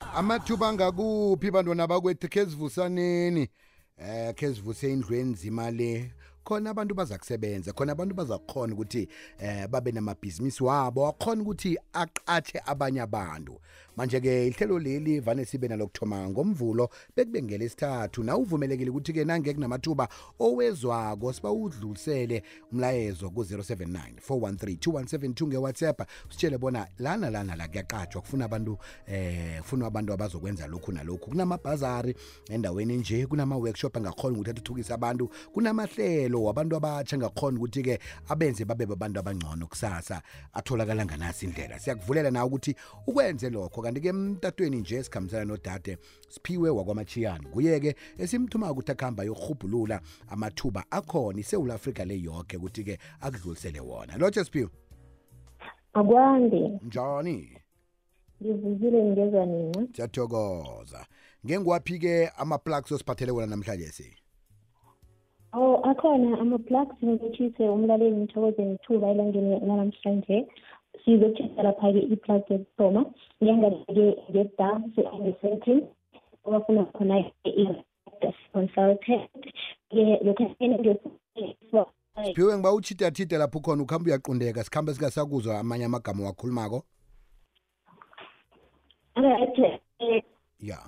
amathuba angakuphi bantwana bakwethi khezivusaneni eh khezivuse indlu enzima le khona abantu baza kusebenza khona abantu baza kukhona ukuthi eh babe namabhizinisi wabo akhona ukuthi aqathe abanye abantu manje ke ihlelo leli vane sibe nalokthoma ngomvulo bekube ngelesithathu na uvumelekile ukuthi ke nange kunamathuba owezwako siba udlulisele umlayezo ku-079 413 2172 ngewhatsapp usitshele bona lana lana la kuyaqatshwa kufuna abantu eh kufunwa abantu abazokwenza lokhu nalokhu kunamabhazari endaweni nje kunama-workshop angakhona ukuthi athuthukise abantu kunamahlelo wabantu abatsha angakhona ukuthi-ke abenze babe babantu abangcono kusasa atholakala nganasi indlela siyakuvulela nawe ukuthi ukwenze lokho kanti-ke emtatweni nje sikhambisana nodade siphiwe wakwamachiyani nguye-ke esimthuma ukuthi akuhamba yokurhubhulula amathuba akhona isewul afrika le yoke ukuthi-ke akudlulisele wona lotshe siphiwe akwande njani ngivukile ngingezwa nina siyathokoza ngengiwaphi-ke ama-plugs osiphathele wona namhlanje si Oh akhona ama-plugs ngikutshise umlaleli ngithokoze ngethuba elangeni lanamhlanje sizokutshisa lapha-ke i-plug yokuthoma ngiyangale-ke ngeda se-angesentin obafuna khona consultant ke lokhu siphiwe ngiba utshithathithe lapho khona ukuhamba uyaqundeka sikhambe singasakuzwa amanye amagama wakhulumako ya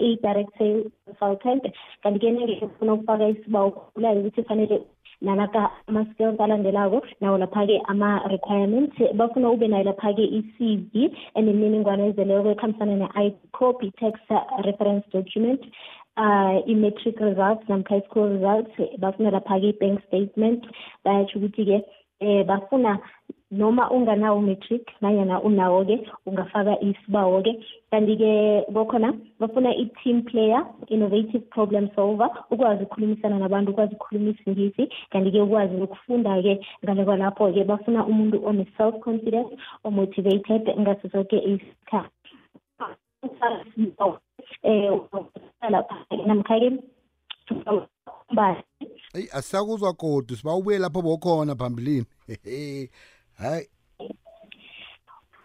i-direct sale consultant kanti ke nengifuna ukufaka isibawu khulayo ukuthi fanele nalapha ama-skills alandelako nawo lapha-ke ama-requirement bafuna ube nayo lapha-ke i-cv enemininingwane ezeleko ekhambisana ne-id copy tax reference document uh, i-matric results namkha i-school results bafuna lapha-ke i-bank statement bayatsho ukuthi-ke um bafuna noma unganawo matric nanyana unawo-ke ungafaka isibawo-ke kanti-ke kokhona bafuna i-team player innovative problem solver ukwazi ukukhulumisana nabantu ukwazi ukukhuluma isingisi kanti-ke ukwazi ukufunda-ke ngale kwalapho-ke bafuna umuntu one-self confidence omotivated ngaso soke isikhathi eyi asisakuzwa kodwa sibawubuye lapho bokhona phambilini hayi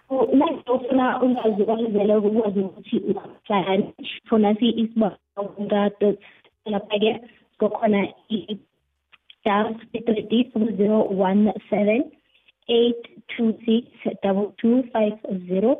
manje ufuna ungazi kwazele ukwazi ukuthi uhlani fona si isiba ungadot lapha ke kokhona i-daf i-three four zero one seven eight two six double two five zero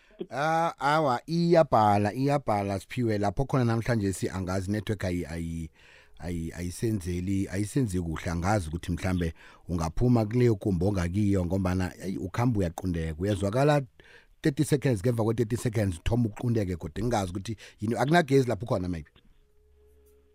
Ah awa iyabhala iyabhala siphiwe lapho khona namhlanje si angazi network ayi ayi ayi ayisenzeli ayisenzi kuhle angazi ukuthi mhlambe ungaphuma kuleyo kumbi ongakiyo ngombana ayi, ukhamba uyaqundeka uyezwakala 30 seconds ngemva kwe-30 seconds thoma ukuqundeke kodwa ngingazi ukuthi yini akunagezi lapho khona maybe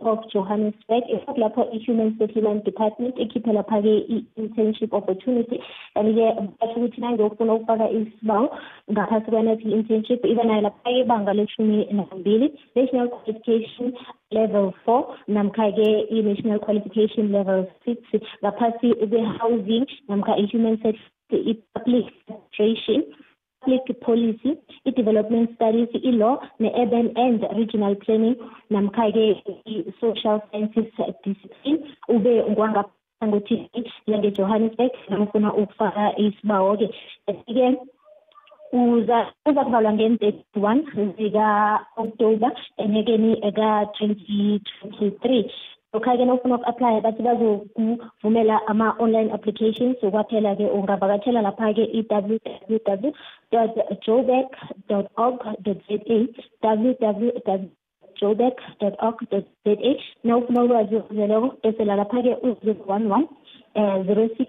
of Johannesburg esathi lapho i-human settlement department ikhiphe lapha-ke i-internship opportunity and-ke basho ukuthi nange ufuna ukufaka isibawo ngaphasi kwanathi i-internship iba nayo lapha-ke ibanga leshumi nambili national qualification level four namkha-ke i-national qualification level six ngaphasi kwe-housing namkha i-human i-public administration public policy i-development studies i-law ne-urban and regional planning namkha-ke i-social sciences discipline ube ngwangapha ngokuthi njengejohannesburg ngifuna ukufaka isibawo-ke ke uza uza kuvalwa ngen-31 zika-oktoba enyekeni ka-2023 lokha-ke nawufuna uku-aplaya bathi bazokuvumela ama-online applications kwaphela-ke ungavakatshela lapha-ke i-www joburg org za www joburg org za nawufuna ulwazi uzeleko bese lalapha-ke uziz one one um zero six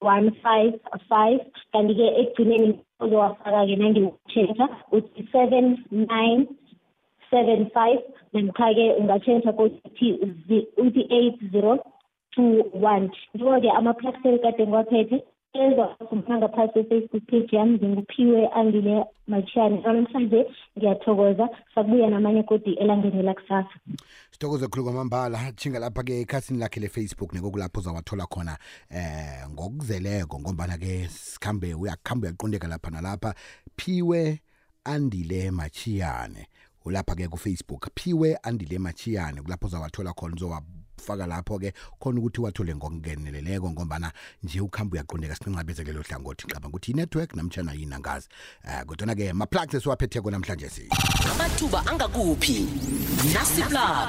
one five five kanti-ke ekugcineni uzowafaka-ke nangiwutshentsha uthi seven nine seven five namkha-ke ungatshentsha kokuthi uthi eight zero two one ngiwo-ke ama-plaxel kade ngiwaphethe ezwafumana ngaphasi kwe-facebook page yami nginguphiwe angile machiyane namhlanje ngiyathokoza sakubuya namanye kodi elangeni lakusasa sithokoze khulu kwamambala thinga lapha-ke ekhasini lakhe le-facebook nekokulapho uzawathola khona eh ngokuzeleko ngombana-ke sikhambe uyakuhamba uyaqondeka lapha nalapha phiwe andile machiyane ulapha-ke kufacebook phiwe andile machiyane kulapho uzawathola khona uzowafaka lapho-ke khona ukuthi wathole ngokungeneleleko ngombana nje ukuhamba uyaqondeka sinqabeze lelo hlangothi ngicabanga ukuthi yi-network namtshana yini angazi um kodwana-ke ma-plugs esiwaphetheko namhlanje si amathuba angakuphi nasiplug